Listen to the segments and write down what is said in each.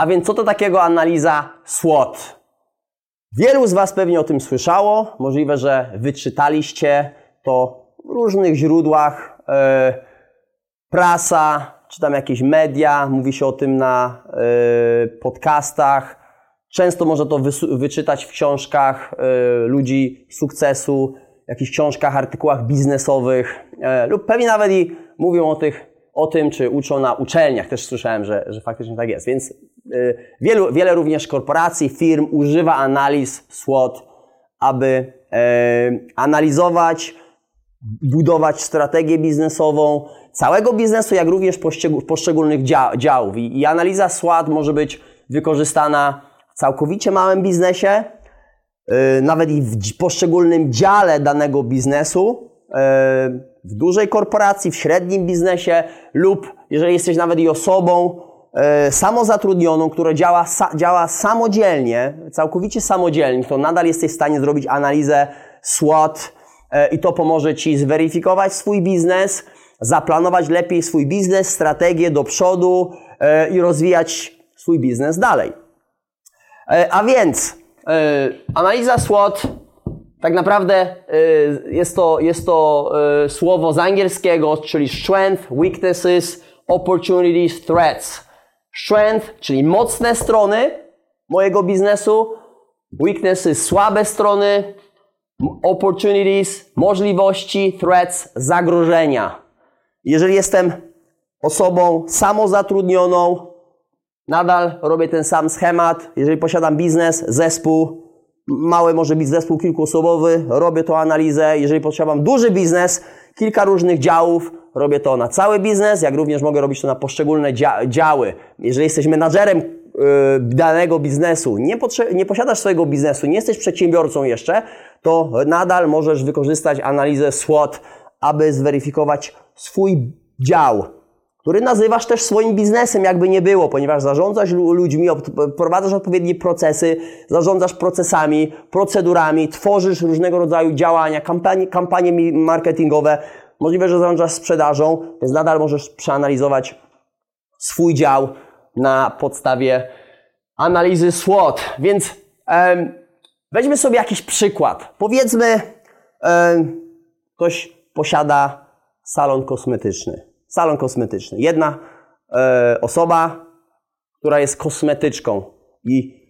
A więc co to takiego analiza SWOT? Wielu z Was pewnie o tym słyszało. Możliwe, że wyczytaliście to w różnych źródłach. Yy, prasa, czy tam jakieś media, mówi się o tym na yy, podcastach. Często można to wyczytać w książkach yy, ludzi sukcesu, jakichś książkach, artykułach biznesowych e, lub pewnie nawet i mówią o, tych, o tym, czy uczą na uczelniach. Też słyszałem, że, że faktycznie tak jest. Więc wielu, wiele również korporacji, firm używa analiz SWOT, aby e, analizować, budować strategię biznesową całego biznesu, jak również poszczególnych działów. I, I analiza SWOT może być wykorzystana w całkowicie małym biznesie, Y, nawet i w poszczególnym dziale danego biznesu, y, w dużej korporacji, w średnim biznesie lub jeżeli jesteś nawet i osobą y, samozatrudnioną, która działa, działa samodzielnie, całkowicie samodzielnie, to nadal jesteś w stanie zrobić analizę SWOT i to pomoże Ci zweryfikować swój biznes, zaplanować lepiej swój biznes, strategię do przodu i rozwijać swój biznes dalej. A więc E, analiza SWOT tak naprawdę e, jest to, jest to e, słowo z angielskiego, czyli strength, weaknesses, opportunities, threats. Strength, czyli mocne strony mojego biznesu, weaknesses, słabe strony, opportunities, możliwości, threats, zagrożenia. Jeżeli jestem osobą samozatrudnioną, Nadal robię ten sam schemat. Jeżeli posiadam biznes, zespół, mały może być zespół kilkuosobowy, robię to analizę. Jeżeli posiadam duży biznes, kilka różnych działów, robię to na cały biznes, jak również mogę robić to na poszczególne dzia działy. Jeżeli jesteś menadżerem yy, danego biznesu, nie, nie posiadasz swojego biznesu, nie jesteś przedsiębiorcą jeszcze, to nadal możesz wykorzystać analizę SWOT, aby zweryfikować swój dział, który nazywasz też swoim biznesem, jakby nie było, ponieważ zarządzasz ludźmi, prowadzasz odpowiednie procesy, zarządzasz procesami, procedurami, tworzysz różnego rodzaju działania, kampanie, kampanie marketingowe. Możliwe, że zarządzasz sprzedażą, więc nadal możesz przeanalizować swój dział na podstawie analizy SWOT. Więc um, weźmy sobie jakiś przykład. Powiedzmy, um, ktoś posiada salon kosmetyczny salon kosmetyczny. Jedna e, osoba, która jest kosmetyczką i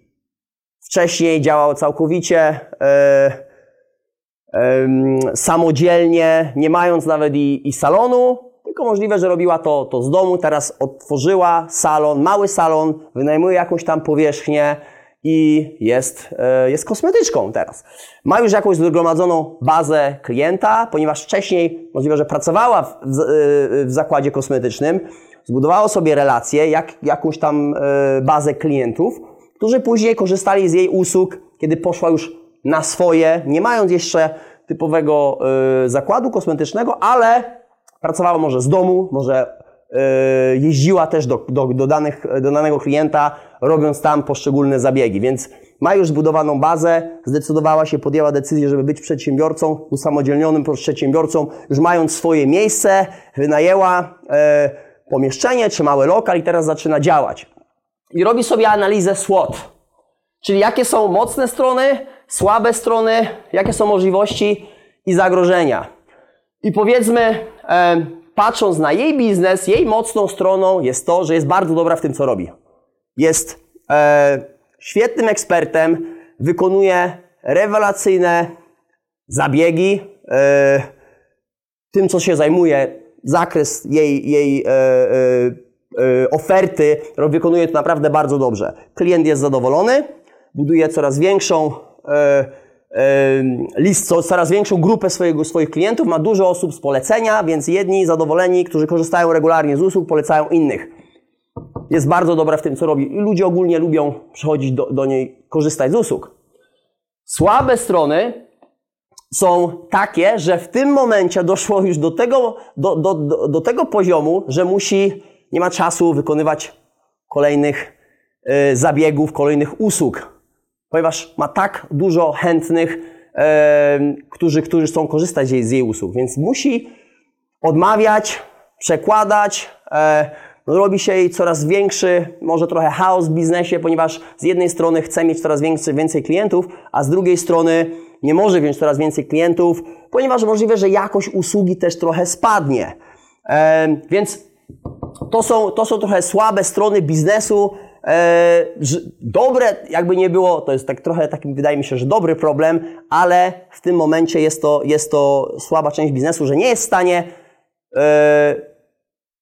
wcześniej działała całkowicie e, e, samodzielnie, nie mając nawet i, i salonu, tylko możliwe, że robiła to, to z domu. Teraz otworzyła salon, mały salon, wynajmuje jakąś tam powierzchnię, i jest, e, jest kosmetyczką teraz. Ma już jakąś zgromadzoną bazę klienta, ponieważ wcześniej możliwe, że pracowała w, w, e, zakładzie kosmetycznym, zbudowała sobie relacje, jak, jakąś tam e, bazę klientów, którzy później korzystali z jej usług, kiedy poszła już na swoje, nie mając jeszcze typowego zakładu kosmetycznego, ale pracowała może z domu, może jeździła też do, do, do, danych, do danego klienta, robiąc tam poszczególne zabiegi. Więc ma już zbudowaną bazę, zdecydowała się, podjęła decyzję, żeby być przedsiębiorcą, usamodzielnionym przedsiębiorcą, już mając swoje miejsce, wynajęła e, pomieszczenie czy mały lokal i teraz zaczyna działać. I robi sobie analizę SWOT, czyli jakie są mocne strony, słabe strony, jakie są możliwości i zagrożenia. I powiedzmy, e, patrząc na jej biznes, jej mocną stroną jest to, że jest bardzo dobra w tym, co robi. Jest e, świetnym ekspertem, wykonuje rewelacyjne zabiegi. E, tym, co się zajmuje, zakres jej, jej e, e, e oferty wykonuje to naprawdę bardzo dobrze. Klient jest zadowolony, buduje coraz większą e, list, coraz większą grupę swojego, swoich klientów, ma dużo osób z polecenia, więc jedni zadowoleni, którzy korzystają regularnie z usług, polecają innych. Jest bardzo dobra w tym, co robi i ludzie ogólnie lubią przychodzić do, do niej, korzystać z usług. Słabe strony są takie, że w tym momencie doszło już do tego, do, do, do, do tego poziomu, że musi, nie ma czasu wykonywać kolejnych y, zabiegów, kolejnych usług ponieważ ma tak dużo chętnych, e, którzy, którzy chcą korzystać z jej, z jej usług, więc musi odmawiać, przekładać, e, robi się jej coraz większy, może trochę chaos w biznesie, ponieważ z jednej strony chce mieć coraz więcej, więcej klientów, a z drugiej strony nie może wziąć coraz więcej klientów, ponieważ możliwe, że jakość usługi też trochę spadnie. E, więc to są, to są trochę słabe strony biznesu. E, dobre, jakby nie było, to jest tak trochę taki, wydaje mi się, że dobry problem, ale w tym momencie jest to, jest to słaba część biznesu, że nie jest w stanie e,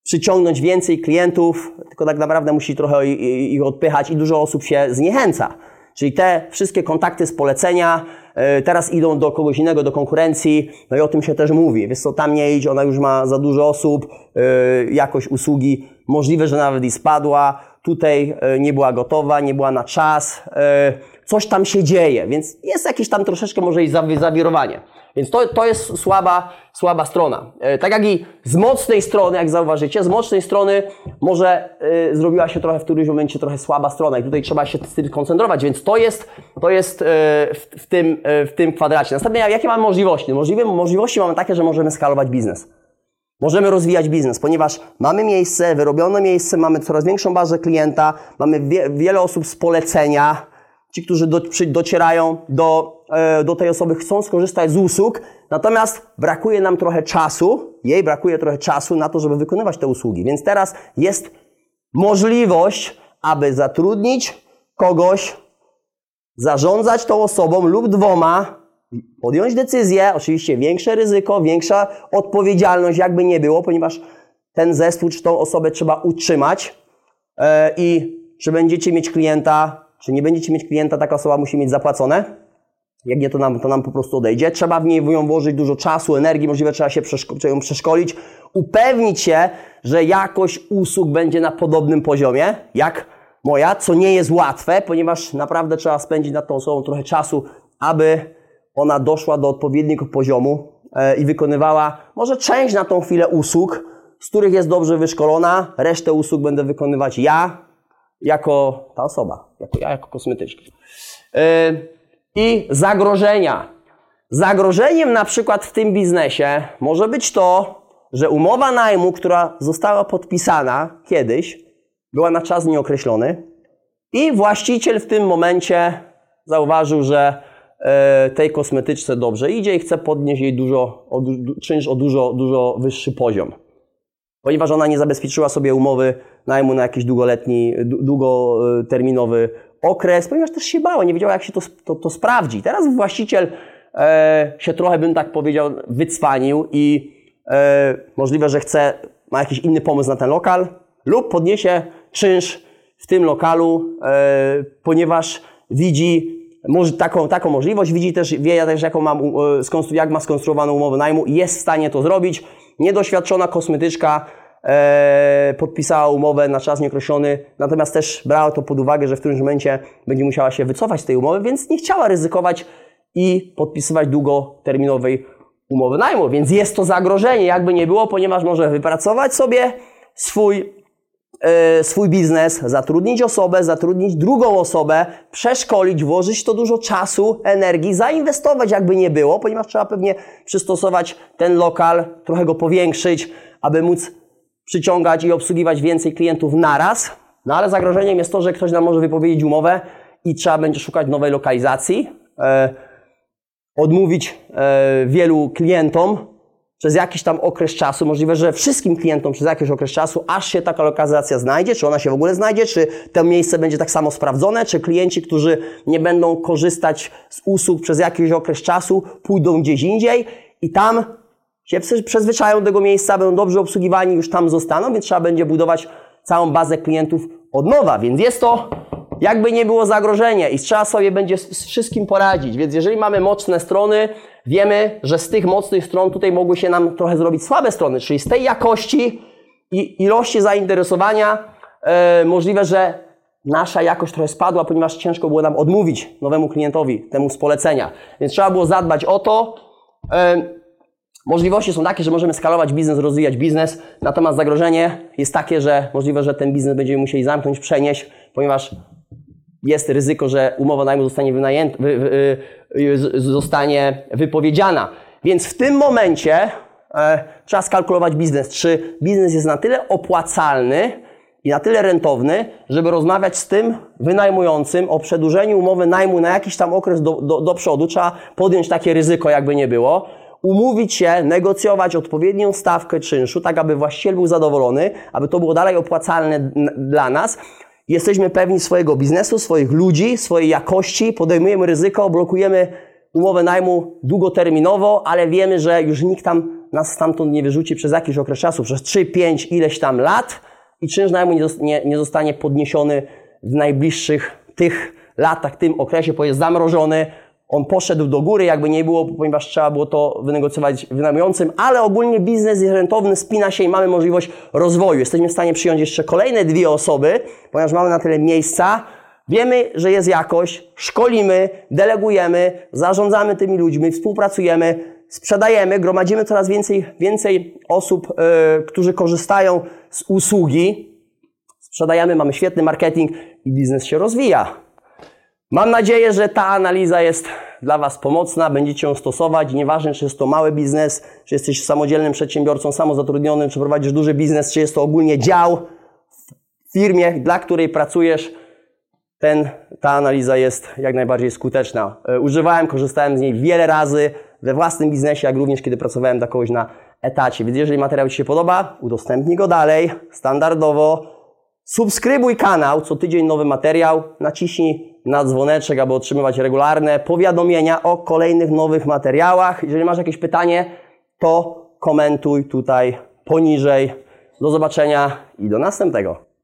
przyciągnąć więcej klientów, tylko tak naprawdę musi trochę ich odpychać i dużo osób się zniechęca. Czyli te wszystkie kontakty z polecenia e, teraz idą do kogoś innego, do konkurencji, no i o tym się też mówi. Wiesz co, tam nie idź, ona już ma za dużo osób, e, jakość usługi możliwe, że nawet i spadła, tutaj e, nie była gotowa, nie była na czas, coś tam się dzieje, więc jest jakieś tam troszeczkę może i zawirowanie. Więc to, to jest słaba, słaba strona. E, tak jak i z mocnej strony, jak zauważycie, z mocnej strony może zrobiła się trochę w którymś momencie trochę słaba strona i tutaj trzeba się z tym koncentrować, więc to jest, to jest w, w, tym, w tym kwadracie. Następnie, jakie mamy możliwości? Możliwe, możliwości mamy takie, że możemy skalować biznes. Możemy rozwijać biznes, ponieważ mamy miejsce, wyrobione miejsce, mamy coraz większą bazę klienta, mamy wie, wiele osób z polecenia, ci, którzy do, przy, docierają do, e, do tej osoby, chcą skorzystać z usług, natomiast brakuje nam trochę czasu, jej brakuje trochę czasu na to, żeby wykonywać te usługi. Więc teraz jest możliwość, aby zatrudnić kogoś, zarządzać tą osobą lub dwoma, podjąć decyzję, oczywiście większe ryzyko, większa odpowiedzialność, jakby nie było, ponieważ ten zespół czy tą osobę trzeba utrzymać e, i czy będziecie mieć klienta czy nie będziecie mieć klienta, taka osoba musi mieć zapłacone. Jak nie, to nam, to nam po prostu odejdzie. Trzeba w niej włożyć dużo czasu, energii, możliwe trzeba się przeszko- ją przeszkolić, upewnić się, że jakość usług będzie na podobnym poziomie, jak moja, co nie jest łatwe, ponieważ naprawdę trzeba spędzić nad tą osobą trochę czasu, aby ona doszła do odpowiedniego poziomu e, i wykonywała może część na tą chwilę usług, z których jest dobrze wyszkolona, resztę usług będę wykonywać ja, jako ta osoba, jako ja, jako kosmetyczka. Yy, I zagrożenia. Zagrożeniem na przykład w tym biznesie może być to, że umowa najmu, która została podpisana kiedyś, była na czas nieokreślony i właściciel w tym momencie zauważył, że tej kosmetyczce dobrze idzie i chce podnieść jej dużo, o, czynsz o dużo, dużo wyższy poziom ponieważ ona nie zabezpieczyła sobie umowy najmu na jakiś długoletni, długoterminowy okres, ponieważ też się bała, nie wiedziała jak się to, to, to sprawdzi. Teraz właściciel e, się trochę, bym tak powiedział, wycwanił i e, możliwe, że chce, ma jakiś inny pomysł na ten lokal lub podniesie czynsz w tym lokalu, e, ponieważ widzi może taką, taką możliwość, widzi też, wie też jaką mam, e, jak ma skonstruowaną umowę najmu i jest w stanie to zrobić Niedoświadczona kosmetyczka e, podpisała umowę na czas nieokreślony, natomiast też brała to pod uwagę, że w którymś momencie będzie musiała się wycofać z tej umowy, więc nie chciała ryzykować i podpisywać długoterminowej umowy najmu. Więc jest to zagrożenie, jakby nie było, ponieważ może wypracować sobie swój swój biznes, zatrudnić osobę, zatrudnić drugą osobę, przeszkolić, włożyć to dużo czasu, energii, zainwestować jakby nie było, ponieważ trzeba pewnie przystosować ten lokal, trochę go powiększyć, aby móc przyciągać i obsługiwać więcej klientów naraz. No ale zagrożeniem jest to, że ktoś nam może wypowiedzieć umowę i trzeba będzie szukać nowej lokalizacji, e, odmówić e, wielu klientom, przez jakiś tam okres czasu, możliwe, że wszystkim klientom przez jakiś okres czasu, aż się taka lokalizacja znajdzie, czy ona się w ogóle znajdzie, czy to miejsce będzie tak samo sprawdzone, czy klienci, którzy nie będą korzystać z usług przez jakiś okres czasu, pójdą gdzieś indziej i tam się przyzwyczają do tego miejsca, będą dobrze obsługiwani, już tam zostaną, więc trzeba będzie budować całą bazę klientów od nowa, więc jest to jakby nie było zagrożenie i trzeba sobie będzie z wszystkim poradzić. Więc jeżeli mamy mocne strony, wiemy, że z tych mocnych stron tutaj mogły się nam trochę zrobić słabe strony, czyli z tej jakości i ilości zainteresowania e, możliwe, że nasza jakość trochę spadła, ponieważ ciężko było nam odmówić nowemu klientowi temu z polecenia. Więc trzeba było zadbać o to. E, możliwości są takie, że możemy skalować biznes, rozwijać biznes, natomiast zagrożenie jest takie, że możliwe, że ten biznes będziemy musieli zamknąć, przenieść, ponieważ jest ryzyko, że umowa najmu zostanie, wynajęta, wy, wy, wy, zostanie wypowiedziana. Więc w tym momencie e, trzeba skalkulować biznes. Czy biznes jest na tyle opłacalny, i na tyle rentowny, żeby rozmawiać z tym wynajmującym o przedłużeniu umowy najmu na jakiś tam okres do, do, do przodu. Trzeba podjąć takie ryzyko, jakby nie było. Umówić się, negocjować odpowiednią stawkę czynszu, tak aby właściciel był zadowolony, aby to było dalej opłacalne dla nas. Jesteśmy pewni swojego biznesu, swoich ludzi, swojej jakości, podejmujemy ryzyko, blokujemy umowę najmu długoterminowo, ale wiemy, że już nikt tam nas stamtąd nie wyrzuci przez jakiś okres czasu, przez 3, 5, ileś tam lat i czynsz najmu nie, nie zostanie podniesiony w najbliższych tych latach, tym okresie, bo jest zamrożony, on poszedł do góry, jakby nie było, ponieważ trzeba było to wynegocjować wynajmującym, ale ogólnie biznes jest rentowny, spina się i mamy możliwość rozwoju. Jesteśmy w stanie przyjąć jeszcze kolejne dwie osoby, ponieważ mamy na tyle miejsca. Wiemy, że jest jakość, szkolimy, delegujemy, zarządzamy tymi ludźmi, współpracujemy, sprzedajemy, gromadzimy coraz więcej, więcej osób, yy, którzy korzystają z usługi. Sprzedajemy, mamy świetny marketing i biznes się rozwija. Mam nadzieję, że ta analiza jest dla Was pomocna, będziecie ją stosować. Nieważne, czy jest to mały biznes, czy jesteś samodzielnym przedsiębiorcą, samozatrudnionym, czy prowadzisz duży biznes, czy jest to ogólnie dział w firmie, dla której pracujesz. Ten, ta analiza jest jak najbardziej skuteczna. E, używałem, korzystałem z niej wiele razy we własnym biznesie, jak również kiedy pracowałem dla kogoś na etacie. Więc jeżeli materiał Ci się podoba, udostępnij go dalej, standardowo. Subskrybuj kanał, co tydzień nowy materiał, naciśnij na dzwoneczek, aby otrzymywać regularne powiadomienia o kolejnych nowych materiałach. Jeżeli masz jakieś pytanie, to komentuj tutaj poniżej. Do zobaczenia i do następnego.